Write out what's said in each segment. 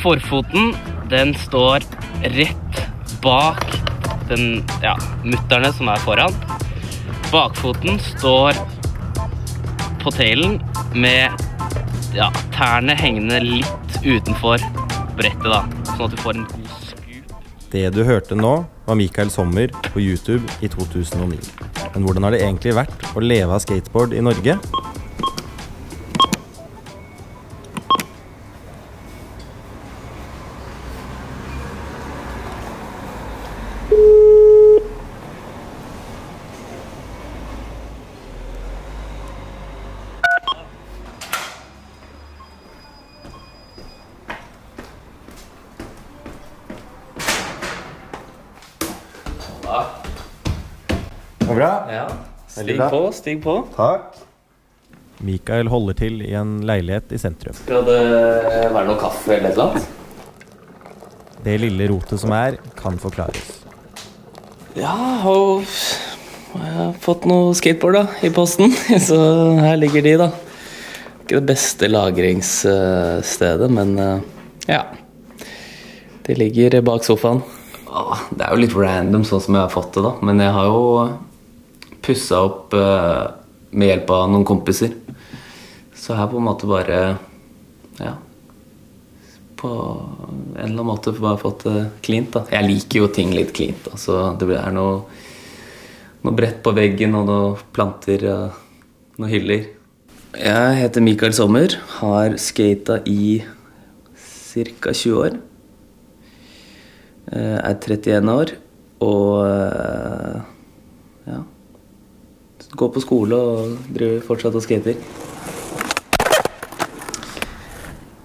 Forfoten, den står rett bak den ja, mutterne som er foran. Bakfoten står på tailen med ja, tærne hengende litt utenfor brettet, da. Sånn at du får en god skup. Det du hørte nå, var Mikael Sommer på YouTube i 2009. Men hvordan har det egentlig vært å leve av skateboard i Norge? Var bra. Ja. Stig bra. på, stig på. Takk. Mikael holder til i en leilighet i sentrum. Skal det være noe kaffe eller et eller annet? Det lille rotet som er, kan forklares. Ja, og jeg har fått noe skateboard da, i posten, så her ligger de, da. Ikke det beste lagringsstedet, men eh, ja. De ligger bak sofaen. Åh, det er jo litt random sånn som jeg har fått det, da. Men jeg har jo pussa opp eh, med hjelp av noen kompiser. Så her på en måte bare Ja. På en eller annen måte bare fått det cleant, da. Jeg liker jo ting litt cleant, Altså, det er noe, noe brett på veggen og noen planter og noen hyller. Jeg heter Mikael Sommer, har skata i ca. 20 år. Jeg Er 31 år og eh. Går på skole og driver fortsatt og skater.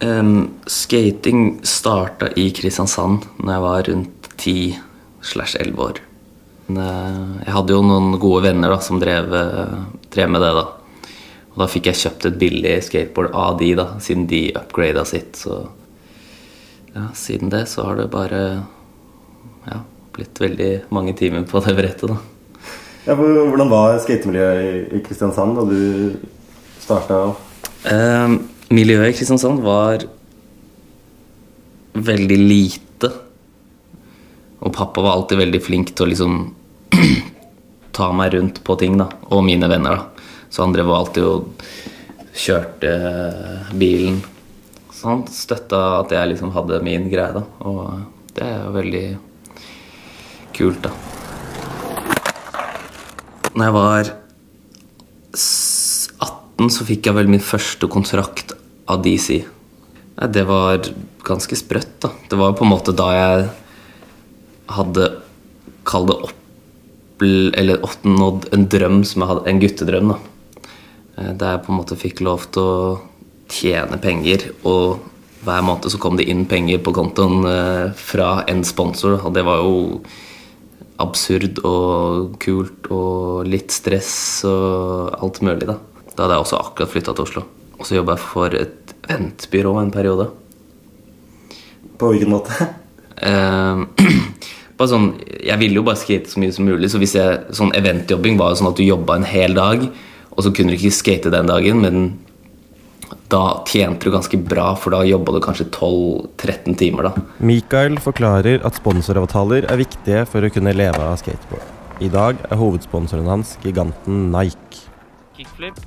Um, skating starta i Kristiansand når jeg var rundt 10 slash 11 år. Eh, jeg hadde jo noen gode venner da, som drev, eh, drev med det. da. Og da fikk jeg kjøpt et billig skateboard av de, da, siden de upgrada sitt. Så ja, siden det så har det bare ja, blitt veldig mange timer på det brettet, da. Ja, hvor- hvordan var skatemiljøet i, Kristiansand da du starta? Eh, miljøet i Kristiansand var veldig lite. Og pappa var alltid veldig flink til å liksom ta meg rundt på ting, da. Og mine venner, da. Så han drev alltid og kjørte bilen. Så han støtta at jeg liksom hadde min greie, da. Og det er jo veldig kult, da. Når jeg var 18 så fikk jeg vel min første kontrakt av DC. Det var ganske sprøtt, da. Det var på en måte da jeg hadde Kall det opp Eller oppnådd en drøm som jeg hadde En guttedrøm, da. Eh, Der jeg på en måte fikk lov til å tjene penger, og hver måned så kom det inn penger på kontoen eh, fra en sponsor, og det var jo absurd og kult og litt stress og alt mulig, da. Da hadde jeg også akkurat flytta til Oslo. Og så jobba jeg for et eventbyrå en periode. På hvilken måte? Eh, bare sånn, jeg ville jo bare skate så mye som mulig, så hvis jeg, sånn eventjobbing var jo sånn at du jobba en hel dag, og så kunne du ikke skate den dagen, men da tjente du ganske bra, for da jobba du kanskje 12-13 timer, da. Mikael forklarer at sponsoravtaler er viktige for å kunne leve av skateboard. I dag er hovedsponsoren hans giganten Nike. Kickflip.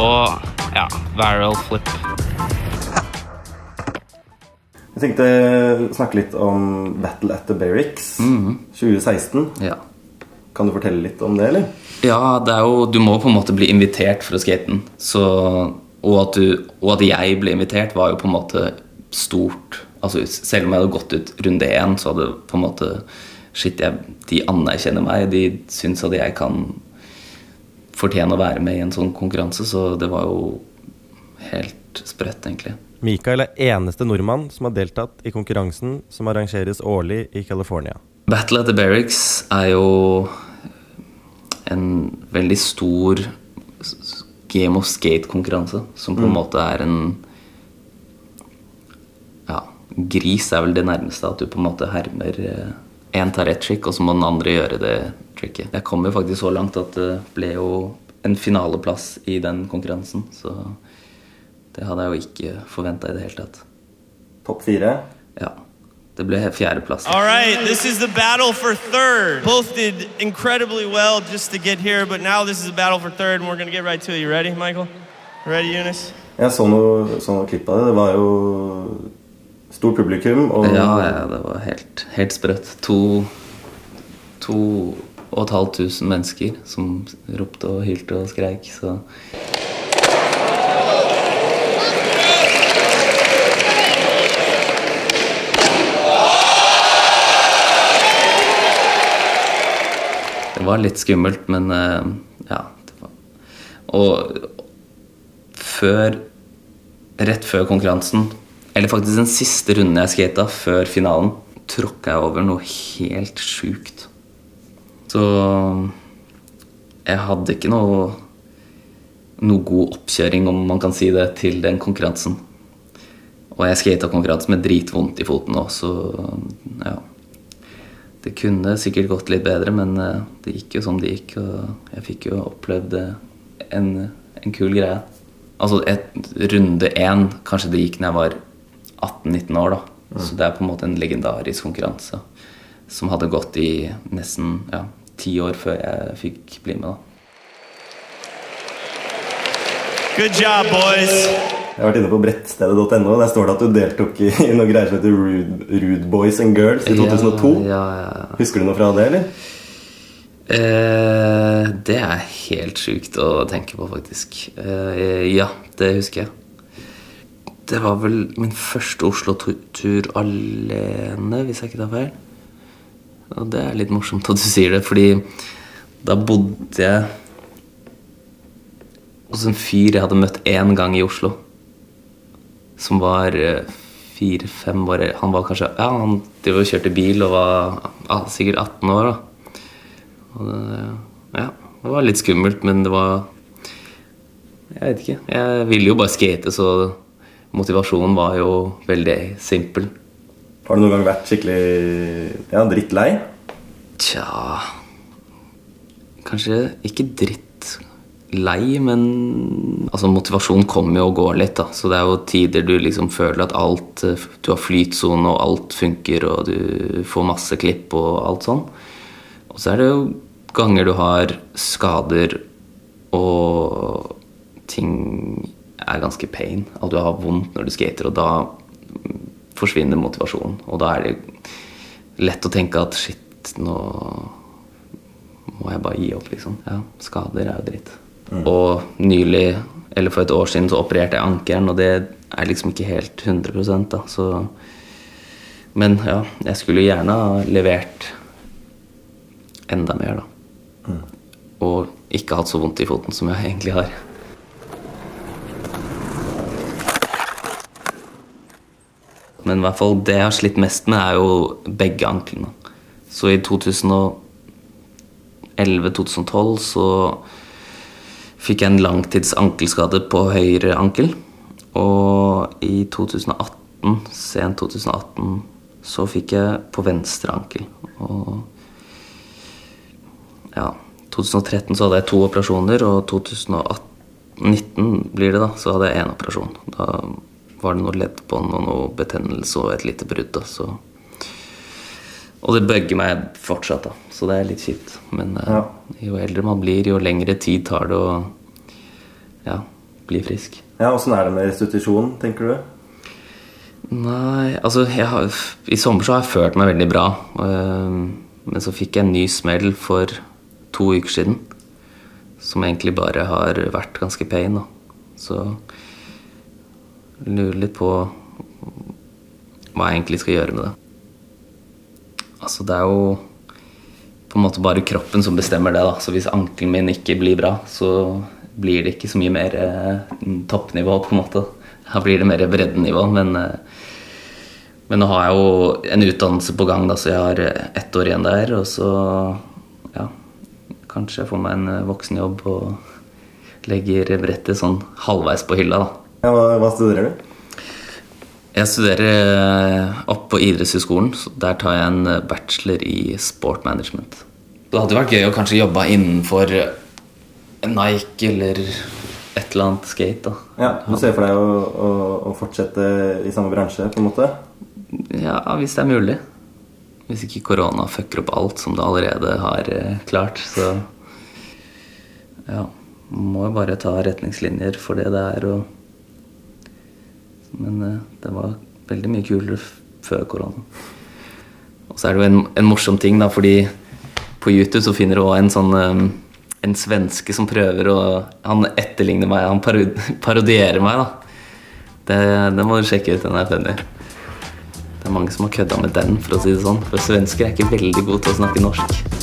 Og ja, viral flip. Jeg tenkte å snakke litt om Battle at the Barracks 2016. Ja. Kan du fortelle litt om det, eller? Ja, det er jo Du må på en måte bli invitert for å skate den. Så, og, at du, og at jeg ble invitert, var jo på en måte stort. Altså, selv om jeg hadde gått ut runde én, så hadde på en måte Shit, jeg, de anerkjenner meg. De syns at jeg kan fortjene å være med i en sånn konkurranse, så det var jo helt sprøtt, egentlig. Mikael er eneste nordmann som har deltatt i konkurransen som arrangeres årlig i California. Battle at the Barracks er jo en veldig stor game of skate-konkurranse, som på en måte er en Ja, gris er vel det nærmeste at du på en måte hermer Én tar ett trick, og så må den andre gjøre det tricket. Jeg kom jo faktisk så langt at det ble jo en finaleplass i den konkurransen, så Det hadde jeg jo ikke forventa i det hele tatt. Topp fire. Ja. Det ble fjerdeplass. All right, this is the battle for third. Both did incredibly well just to get here, but now this is a battle for third, and we're going to get right to it. You ready, Michael? Ready, Eunice? Jeg så noe, så noe klipp av det. Det var jo stort publikum. Og Ja, ja, det var helt, helt sprøtt. To, to og et halvt tusen mennesker som ropte og hylte og skreik, så Det var litt skummelt, men eh, ja. Det var. Og før Rett før konkurransen, eller faktisk den siste runden jeg skata før finalen, tråkka jeg over noe helt sjukt. Så jeg hadde ikke noe noe god oppkjøring, om man kan si det, til den konkurransen. Og jeg skata konkurransen med dritvondt i foten òg, så ja. Det kunne sikkert gått litt bedre, men eh, det gikk jo som det gikk. Og jeg fikk jo opplevd eh, en, en kul greie. Altså et, runde én, kanskje det gikk når jeg var 18-19 år, da. Så det er på en måte en legendarisk konkurranse som hadde gått i nesten ja, ti år før jeg fikk bli med, da. Good job, boys. Jeg har vært inne på brettstedet.no. Der står det at du deltok i, i noen greier som heter Rude, Rude Boys and Girls i 2002. Ja, ja, ja. Husker du noe fra det, eller? Eh, det er helt sjukt å tenke på, faktisk. Eh, ja, det husker jeg. Det var vel min første Oslo-tur alene, hvis jeg ikke tar feil. Og det er litt morsomt at du sier det, fordi da bodde jeg hos en fyr jeg hadde møtt én gang i Oslo. Som var eh, fire-fem år Han var kanskje Ja, han drev og kjørte bil og var ja, sikkert 18 år, da. Og det, ja, det var litt skummelt, men det var Jeg vet ikke. Jeg ville jo bare skate, så motivasjonen var jo veldig simpel. Har du noen gang vært skikkelig ja, drittlei? Tja Kanskje ikke drittlei, men altså motivasjon kommer jo og går litt. da Så det er jo tider du liksom føler at alt eh, Du har flytsone, og alt funker, og du får masse klipp og alt sånn. Og så er det jo ganger du har skader og ting er ganske pain. At du har vondt når du skater, og da forsvinner motivasjonen. Og da er det lett å tenke at shit, nå må jeg bare gi opp, liksom. Ja, skader er jo dritt. Og nylig, eller for et år siden, så opererte jeg ankelen, og det er liksom ikke helt 100% da, så Men ja, jeg skulle gjerne ha levert enda mer, da. Og ikke hatt så vondt i foten som jeg egentlig har. Men i hvert fall det jeg har slitt mest med, er jo begge anklene. Så i 2011-2012 så fikk jeg en langtids ankelskade på høyre ankel. Og i 2018, sent 2018, så fikk jeg på venstre ankel. Og ja, 2013 så hadde jeg to operasjoner, og 2019 blir det da, så hadde jeg én operasjon. Da var det noe leddbånd og noe betennelse og et lite brudd. da, så... Og det bøgger meg fortsatt, da, så det er litt kjipt. Men eh, Ja. jo eldre man blir, jo lengre tid tar det å ja, bli frisk. Ja, Åssen er det med restitusjon, tenker du? Nei, altså har, I sommer så har jeg følt meg veldig bra. eh, Men så fikk jeg en ny smell for to uker siden. Som egentlig bare har vært ganske pain. Da. Så lurer litt på hva jeg egentlig skal gjøre med det. Altså, det er jo på en måte bare kroppen som bestemmer det. da Så hvis ankelen min ikke blir bra, så blir det ikke så mye mer eh, toppnivå, på en måte. Her blir det mer breddenivå, men eh, men nå har jeg jo en utdannelse på gang, da, så jeg har eh, ett år igjen der. Og så ja, kanskje jeg får meg en eh, voksenjobb og legger brettet sånn halvveis på hylla, da. Ja, hva, hva studerer du? Jeg studerer eh, opp på idrettshøyskolen, der tar jeg en bachelor i sport management. Det hadde vært gøy å kanskje jobbe innenfor Nike eller et eller annet skate, da. Ja, Du ser for deg å, å, å fortsette i samme bransje, på en måte? Ja, hvis det er mulig. Hvis ikke korona fucker opp alt som det allerede har eh, klart, så Ja. Må jo bare ta retningslinjer for det det er og Men eh, det var veldig mye kulere før korona. Og så er det jo en, en morsom ting, da, fordi på YouTube så finner du også en sånn eh, En svenske som prøver å Han etterligner meg, han parodierer meg, da. Det, det må du sjekke ut. Den er funny. Det er mange som har kødda med den, for å si det sånn. For svensker er ikke veldig gode til å snakke norsk.